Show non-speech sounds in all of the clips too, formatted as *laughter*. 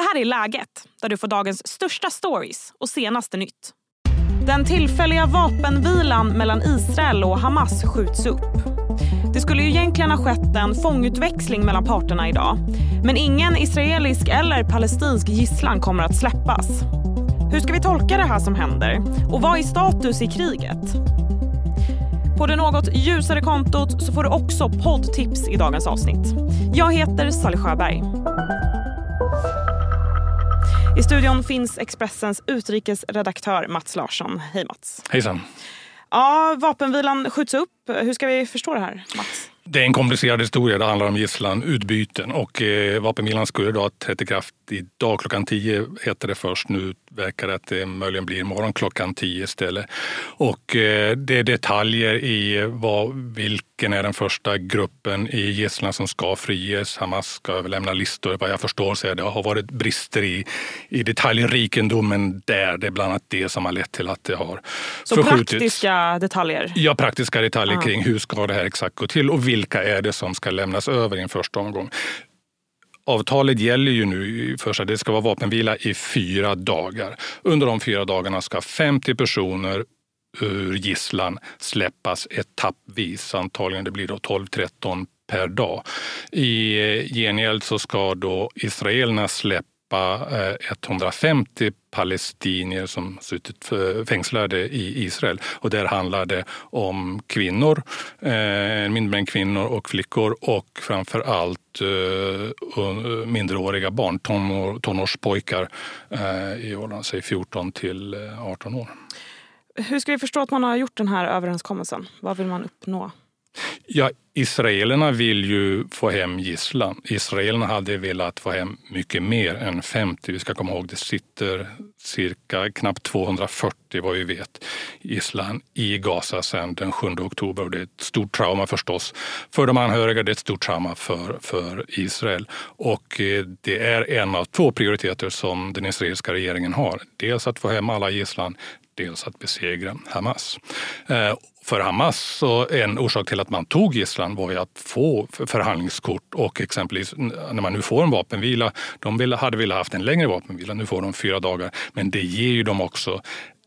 Det här är Läget, där du får dagens största stories och senaste nytt. Den tillfälliga vapenvilan mellan Israel och Hamas skjuts upp. Det skulle ju egentligen ha skett en fångutväxling mellan parterna idag. Men ingen israelisk eller palestinsk gisslan kommer att släppas. Hur ska vi tolka det här som händer? Och vad är status i kriget? På det något ljusare kontot så får du också poddtips i dagens avsnitt. Jag heter Sally Sjöberg. I studion finns Expressens utrikesredaktör Mats Larsson. Hej Mats. Hejsan. Ja, vapenvilan skjuts upp. Hur ska vi förstå det här, Mats? Det är en komplicerad historia. Det handlar om gisslanutbyten och eh, vapenvilan skulle då ha trätt i kraft idag klockan 10 heter det först. Nu verkar att det möjligen blir imorgon klockan 10 istället. Och eh, det är detaljer i vad, vilken är den första gruppen i gisslan som ska friges. Hamas ska överlämna listor. Vad jag förstår så det har varit brister i, i detaljrikedomen där. Det är bland annat det som har lett till att det har Så förskjutits. praktiska detaljer? Ja, praktiska detaljer kring hur ska det här exakt gå till och vilka är det som ska lämnas över i en första omgång. Avtalet gäller ju nu för sig, det ska vara vapenvila i fyra dagar. Under de fyra dagarna ska 50 personer ur gisslan släppas etappvis. Antagligen det blir då 12-13 per dag. I eh, gengäld så ska då israelerna släppa släppa 150 eh, palestinier som suttit eh, fängslade i Israel. Och där handlar det om kvinnor, en mindre mängd kvinnor och flickor och framför allt minderåriga barn, tonår, tonårspojkar i åldern 14 till 18 år. Hur ska vi förstå att man har gjort den här överenskommelsen? Vad vill man uppnå? Ja, israelerna vill ju få hem gisslan. Israelerna hade velat få hem mycket mer än 50. Vi ska komma ihåg det sitter cirka knappt 240 vad vi vet gisslan i Gaza sedan den 7 oktober. Och det är ett stort trauma förstås för de anhöriga. Det är ett stort trauma för, för Israel. Och eh, det är en av två prioriteter som den israeliska regeringen har. Dels att få hem alla gisslan, dels att besegra Hamas. Eh, för Hamas så en orsak till att man tog gisslan var ju att få förhandlingskort och exempelvis när man nu får en vapenvila, de hade velat haft en längre vapenvila, nu får de fyra dagar, men det ger ju dem också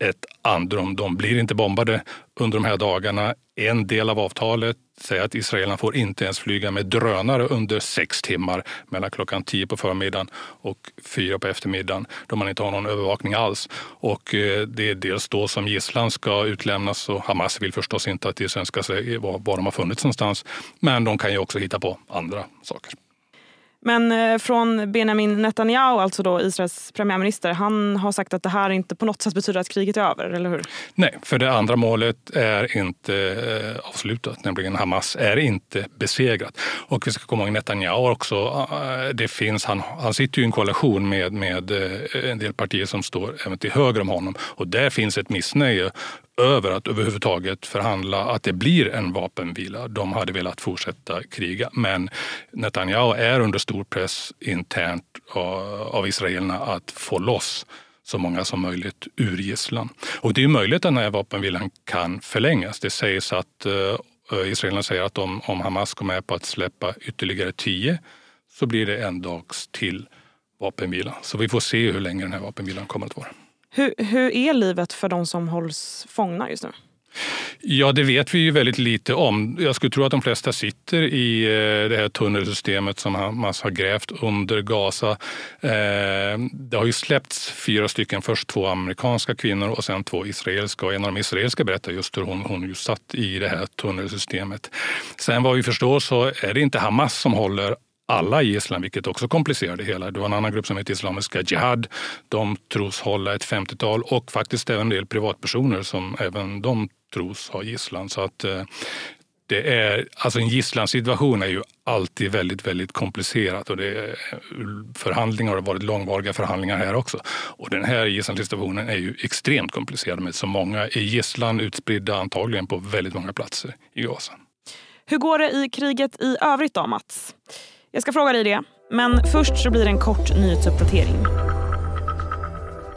ett andrum. De blir inte bombade under de här dagarna. En del av avtalet säger att israelerna får inte ens flyga med drönare under sex timmar mellan klockan tio på förmiddagen och fyra på eftermiddagen då man inte har någon övervakning alls. Och eh, det är dels då som gisslan ska utlämnas och Hamas vill förstås inte att Israel ska säga var, var de har funnits någonstans. Men de kan ju också hitta på andra saker. Men eh, från Benjamin Netanyahu, alltså då Israels premiärminister, han har sagt att det här inte på något sätt betyder att kriget är över, eller hur? Nej, för det andra målet är inte eh, avslutat, nämligen Hamas är inte besegrat. Och vi ska komma ihåg Netanyahu också. Eh, det finns, han, han sitter ju i en koalition med, med en del partier som står även till höger om honom och där finns ett missnöje över att överhuvudtaget förhandla att det blir en vapenvila. De hade velat fortsätta kriga men Netanyahu är under stor press internt av israelerna att få loss så många som möjligt ur gisslan. Och det är möjligt att den här vapenvilan kan förlängas. Det sägs att eh, israelerna säger att om, om Hamas går med på att släppa ytterligare tio så blir det en dags till vapenvila. Så vi får se hur länge den här vapenvilan kommer att vara. Hur, hur är livet för de som hålls fångna just nu? Ja, det vet vi ju väldigt lite om. Jag skulle tro att de flesta sitter i eh, det här tunnelsystemet som Hamas har grävt under Gaza. Eh, det har ju släppts fyra stycken, först två amerikanska kvinnor och sen två israeliska. Och en av de israeliska berättar just hur hon, hon ju satt i det här tunnelsystemet. Sen vad vi förstår så är det inte Hamas som håller alla i gisslan, vilket också komplicerar det hela. Det var en annan grupp som heter Islamiska Jihad. De tros hålla ett 50-tal och faktiskt även en del privatpersoner som även de tros ha gisslan. Så att eh, det är, alltså en gisslansituation är ju alltid väldigt, väldigt komplicerat och det är, eh, förhandlingar har varit långvariga förhandlingar här också. Och den här gisslansituationen är ju extremt komplicerad med så många i gisslan utspridda antagligen på väldigt många platser i Gaza. Hur går det i kriget i övrigt då, Mats? Jag ska fråga dig det, men först så blir det en kort nyhetsuppdatering.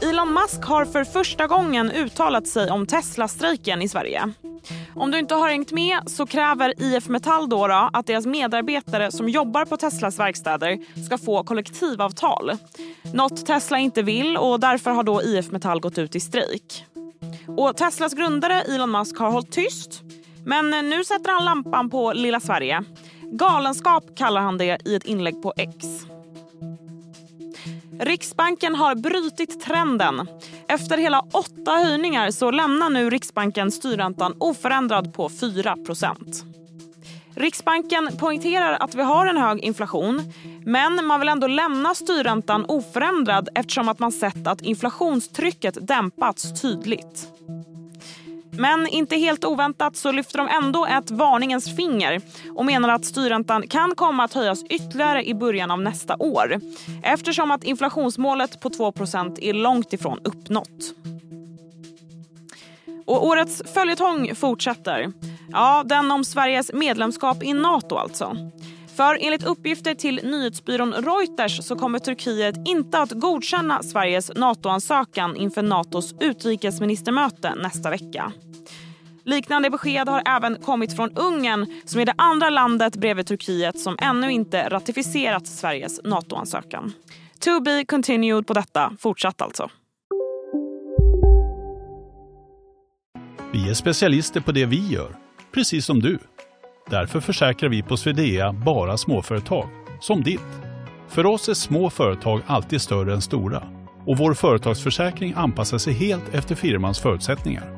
Elon Musk har för första gången uttalat sig om Tesla-strejken i Sverige. Om du inte har hängt med så kräver IF Metall då, då att deras medarbetare som jobbar på Teslas verkstäder ska få kollektivavtal. Något Tesla inte vill och därför har då IF Metall gått ut i strejk. Och Teslas grundare Elon Musk har hållit tyst. Men nu sätter han lampan på lilla Sverige. Galenskap kallar han det i ett inlägg på X. Riksbanken har brutit trenden. Efter hela åtta höjningar så lämnar nu Riksbanken styrräntan oförändrad på 4% Riksbanken poängterar att vi har en hög inflation men man vill ändå lämna styrräntan oförändrad eftersom att man sett att inflationstrycket dämpats tydligt. Men inte helt oväntat så lyfter de ändå ett varningens finger och menar att styrräntan kan komma att höjas ytterligare i början av nästa år eftersom att inflationsmålet på 2% är långt ifrån uppnått. Och årets följetong fortsätter. Ja, den om Sveriges medlemskap i Nato alltså. För enligt uppgifter till nyhetsbyrån Reuters så kommer Turkiet inte att godkänna Sveriges NATO-ansökan inför Natos utrikesministermöte nästa vecka. Liknande besked har även kommit från Ungern som är det andra landet bredvid Turkiet som ännu inte ratificerat Sveriges NATO-ansökan. To be continued på detta, fortsatt alltså. Vi är specialister på det vi gör, precis som du. Därför försäkrar vi på Swedea bara småföretag, som ditt. För oss är små företag alltid större än stora och vår företagsförsäkring anpassar sig helt efter firmans förutsättningar.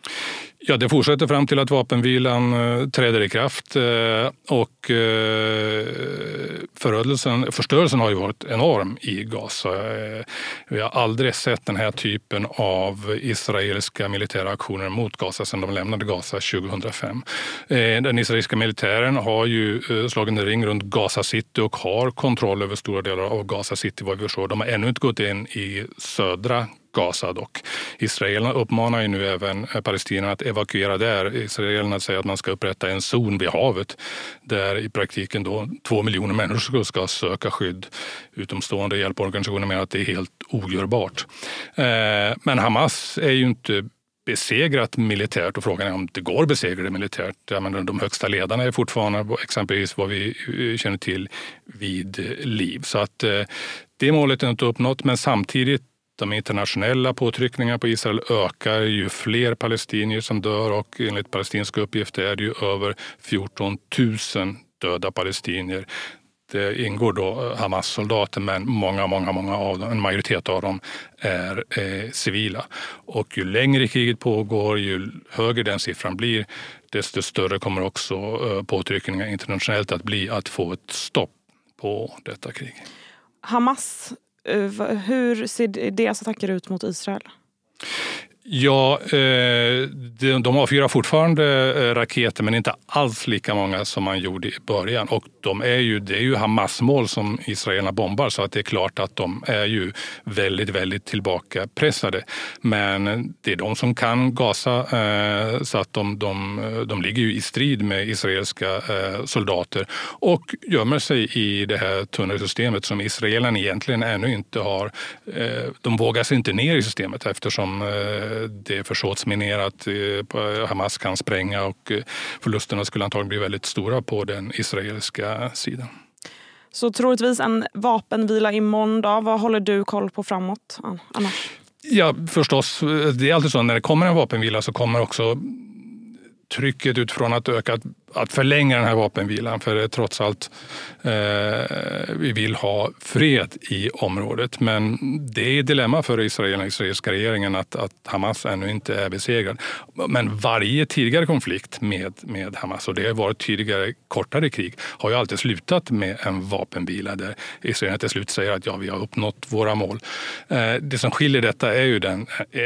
Ja, det fortsätter fram till att vapenvilan eh, träder i kraft eh, och eh, förödelsen, förstörelsen har ju varit enorm i Gaza. Eh, vi har aldrig sett den här typen av israeliska militära aktioner mot Gaza sedan de lämnade Gaza 2005. Eh, den israeliska militären har ju eh, slagit en ring runt Gaza City och har kontroll över stora delar av Gaza City vad vi förstår. De har ännu inte gått in i södra Gaza dock. Israelerna uppmanar ju nu även eh, palestinierna att evakuera där. Israelerna säger att man ska upprätta en zon vid havet där i praktiken då två miljoner människor ska söka skydd. Utomstående hjälporganisationer menar att det är helt ogörbart. Eh, men Hamas är ju inte besegrat militärt och frågan är om det går att besegra det militärt. Jag menar, de högsta ledarna är fortfarande exempelvis vad vi eh, känner till vid liv. Så att eh, det målet är inte uppnått men samtidigt de internationella påtryckningarna på Israel ökar ju fler palestinier som dör och enligt palestinska uppgifter är det ju över 14 000 döda palestinier. Det ingår då eh, Hamas-soldater men många, många, många av dem, en majoritet av dem är eh, civila. Och ju längre kriget pågår, ju högre den siffran blir, desto större kommer också eh, påtryckningar internationellt att bli att få ett stopp på detta krig. Hamas Eh, hur ser deras attacker ut mot Israel? Ja, eh, de avfyrar fortfarande eh, raketer men inte alls lika många som man gjorde i början. Och de är ju, det är ju Hamas-mål som israelerna bombar så att det är klart att de är ju väldigt, väldigt tillbakapressade. Men det är de som kan gasa eh, så att de, de, de ligger ju i strid med israeliska eh, soldater och gömmer sig i det här tunnelsystemet som israelerna egentligen ännu inte har. Eh, de vågar sig inte ner i systemet eftersom eh, det är försåtsminerat. Eh, Hamas kan spränga och eh, förlusterna skulle antagligen bli väldigt stora på den israeliska sidan. Så troligtvis en vapenvila imorgon. Då. Vad håller du koll på framåt annars? Ja, förstås. Det är alltid så när det kommer en vapenvila så kommer också trycket utifrån att öka att förlänga den här vapenvilan för det är trots allt eh, vi vill ha fred i området. Men det är ett dilemma för Israel och israeliska regeringen att, att Hamas ännu inte är besegrad. Men varje tidigare konflikt med, med Hamas, och det har varit tidigare kortare krig, har ju alltid slutat med en vapenvila där Israel till slut säger att ja, vi har uppnått våra mål. Eh, det som skiljer detta är ju den, eh,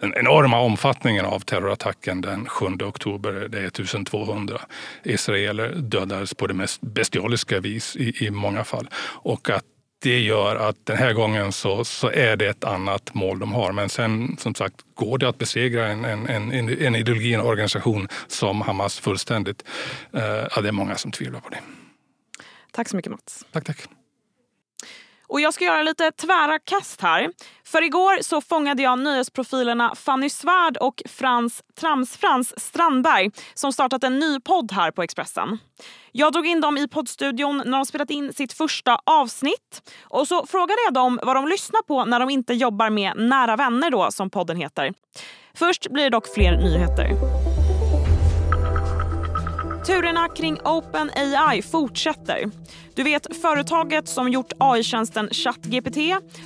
den enorma omfattningen av terrorattacken den 7 oktober. Det är 1200 israeler dödades på det mest bestialiska vis i, i många fall. Och att det gör att den här gången så, så är det ett annat mål de har. Men sen som sagt, går det att besegra en, en, en, en ideologi, en organisation som Hamas fullständigt? Eh, ja, det är många som tvivlar på det. Tack så mycket Mats. Tack, tack. Och jag ska göra lite tvära kast här. För igår så fångade jag nyhetsprofilerna Fanny Svärd och Frans Tramsfrans Strandberg som startat en ny podd här på Expressen. Jag drog in dem i poddstudion när de spelat in sitt första avsnitt och så frågade jag dem vad de lyssnar på när de inte jobbar med Nära vänner då som podden heter. Först blir det dock fler nyheter. Turerna kring OpenAI fortsätter. Du vet företaget som gjort AI-tjänsten ChatGPT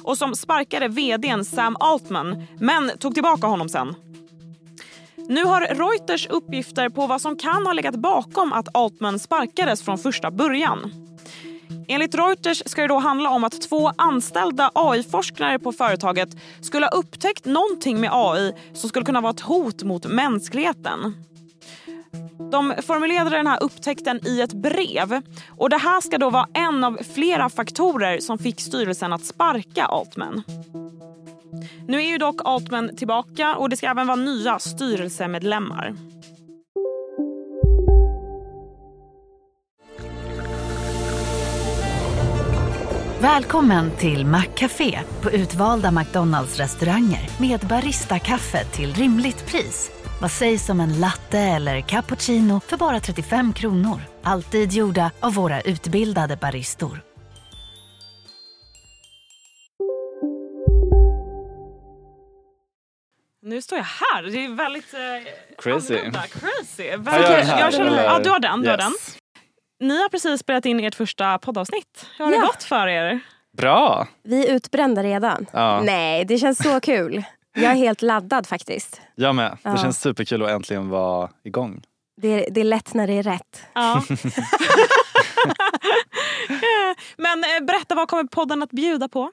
och som sparkade vdn Sam Altman, men tog tillbaka honom sen. Nu har Reuters uppgifter på vad som kan ha legat bakom att Altman sparkades från första början. Enligt Reuters ska det då handla om att två anställda AI-forskare på företaget skulle ha upptäckt någonting med AI som skulle kunna vara ett hot mot mänskligheten. De formulerade den här upptäckten i ett brev. Och Det här ska då vara en av flera faktorer som fick styrelsen att sparka Altman. Nu är ju dock Altman tillbaka och det ska även vara nya styrelsemedlemmar. Välkommen till Maccafé på utvalda McDonalds restauranger med Baristakaffe till rimligt pris. Vad sägs om en latte eller cappuccino för bara 35 kronor? Alltid gjorda av våra utbildade baristor. Nu står jag här. Det är väldigt eh, Crazy. annorlunda. Crazy. Väldigt, jag jag känner, ja, du har den. Du har Yes. den. Ni har precis spelat in ert första poddavsnitt. Hur har det Ja. gått för er? Bra! Vi är utbrända redan. Ja. Nej, det känns så kul. Jag är helt laddad faktiskt. Jag med. Det Ja. känns superkul att äntligen vara igång. Det är, det är lätt när det är rätt. Ja. *laughs* *laughs* Men eh, berätta, vad kommer podden att bjuda på?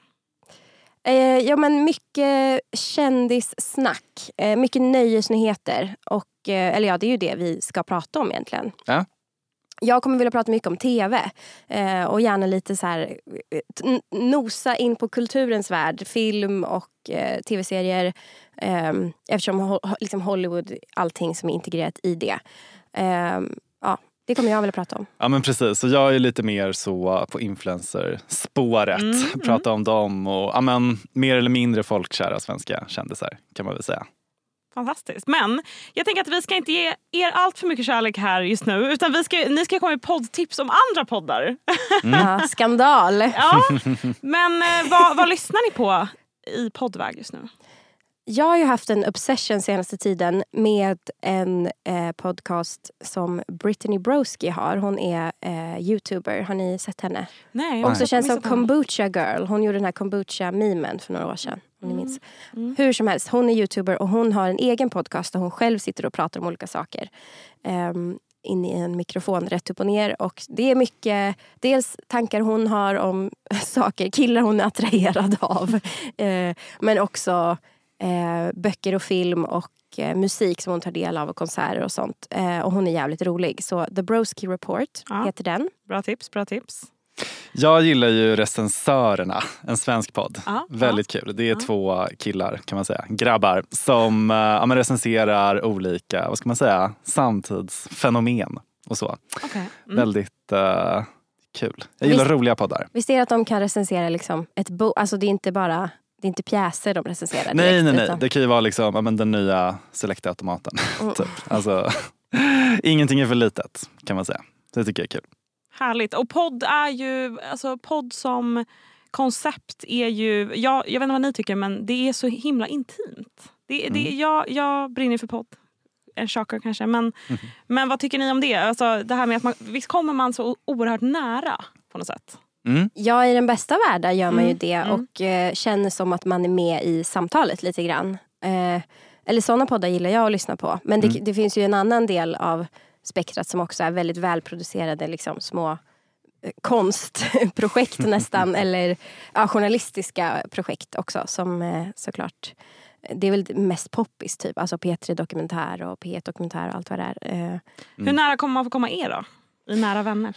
Eh, ja, men mycket kändissnack, eh, mycket nöjesnyheter. Och, eh, eller ja, det är ju det vi ska prata om egentligen. Ja. Jag kommer vilja prata mycket om tv eh, och gärna lite så här eh, nosa in på kulturens värld, film och eh, tv-serier. Eh, eftersom ho- liksom Hollywood, allting som är integrerat i det. Eh, ja, det kommer jag vilja prata om. Ja men precis, så jag är lite mer så på influencerspåret. Mm, Prata om dem och ja, men, mer eller mindre folkkära svenska kändisar kan man väl säga. Fantastiskt. Men jag tänker att vi ska inte ge er allt för mycket kärlek här just nu. Utan vi ska, ni ska komma med poddtips om andra poddar. Ja, skandal! *laughs* Ja. Men eh, vad, vad lyssnar ni på i poddväg just nu? Jag har ju haft en obsession senaste tiden med en eh, podcast som Brittany Broski har. Hon är eh, youtuber. Har ni sett henne? Nej, Också känd som kombucha girl. Hon gjorde den här kombucha-memen för några år sedan. Om ni minns. Mm. Hur som helst, hon är youtuber och hon har en egen podcast där hon själv sitter och pratar om olika saker. Um, in i en mikrofon rätt upp och ner. Och det är mycket, dels tankar hon har om *laughs* saker, killar hon är attraherad av. *laughs* Eh, men också eh, böcker och film och eh, musik som hon tar del av och konserter och sånt. Eh, och hon är jävligt rolig. Så The Broski Report Ja. heter den. Bra tips, bra tips. Jag gillar ju Recensörerna, en svensk podd. Ja, Väldigt kul. Det är Ja. två killar kan man säga, grabbar som eh, ja, men recenserar olika, vad ska man säga, samtidsfenomen och så. Okej. Mm. Väldigt eh, kul. Jag gillar Visst- roliga poddar. Visst är det att de kan recensera liksom ett bo- Alltså det är inte bara det är inte pjäser de recenserar Nej, direkt, nej, nej. utan- Det kan ju vara liksom, ja, men den nya Selecta-automaten. Mm. *laughs* typ. alltså, *laughs* ingenting är för litet kan man säga. Det tycker jag är kul. Härligt. Och podd är ju, alltså podd som koncept är ju, jag, jag vet inte vad ni tycker men det är så himla intimt. Det, det, Mm. jag, jag brinner för podd. en shocker kanske. Men, men vad tycker ni om det? Alltså, det här med att man, visst kommer man så oerhört nära på något sätt? Mm. Ja, i den bästa världen gör man ju Mm, det mm. och eh, känner som att man är med i samtalet lite grann. Eh, eller sådana poddar gillar jag att lyssna på. Men det, Mm. det finns ju en annan del av spektrat som också är väldigt välproducerade liksom, små eh, konstprojekt *laughs* nästan. eller ja, journalistiska projekt också som eh, såklart det är väl mest poppis typ. Alltså P3 Dokumentär och P1 Dokumentär och allt vad det är. Eh, Mm. Hur nära kommer man få komma er då? I nära vänner?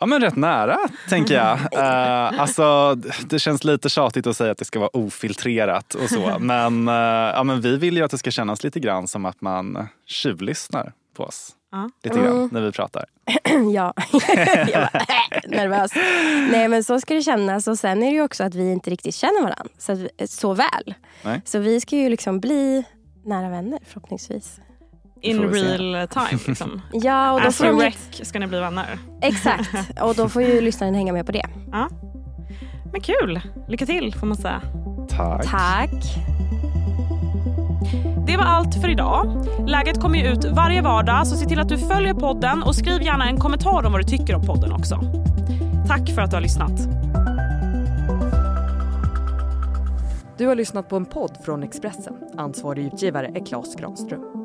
Ja men rätt nära tänker jag. *laughs* Eh, alltså, det känns lite tjatigt att säga att det ska vara ofiltrerat och så. *laughs* Men, eh, ja, men vi vill ju att det ska kännas lite grann som att man tjuvlyssnar på oss. Ja. Lite grann Mm. när vi pratar. *clears throat* ja, *laughs* jag var nervös. Nej men så ska det kännas och sen är det ju också att vi inte riktigt känner varandra så, att vi, så väl. Nej. Så vi ska ju liksom bli nära vänner förhoppningsvis. In real time liksom. *laughs* Ja, och då As får de, wreck ska ni bli vänner. exakt. *laughs* Och då får ju lyssnaren hänga med på det. Men kul! Lycka till får man säga. Tack. Tack. Det var allt för idag. Läget kommer ju ut varje vardag så se till att du följer podden och skriv gärna en kommentar om vad du tycker om podden också. Tack för att du har lyssnat. Du har lyssnat på en podd från Expressen. Ansvarig utgivare är Klas Granström.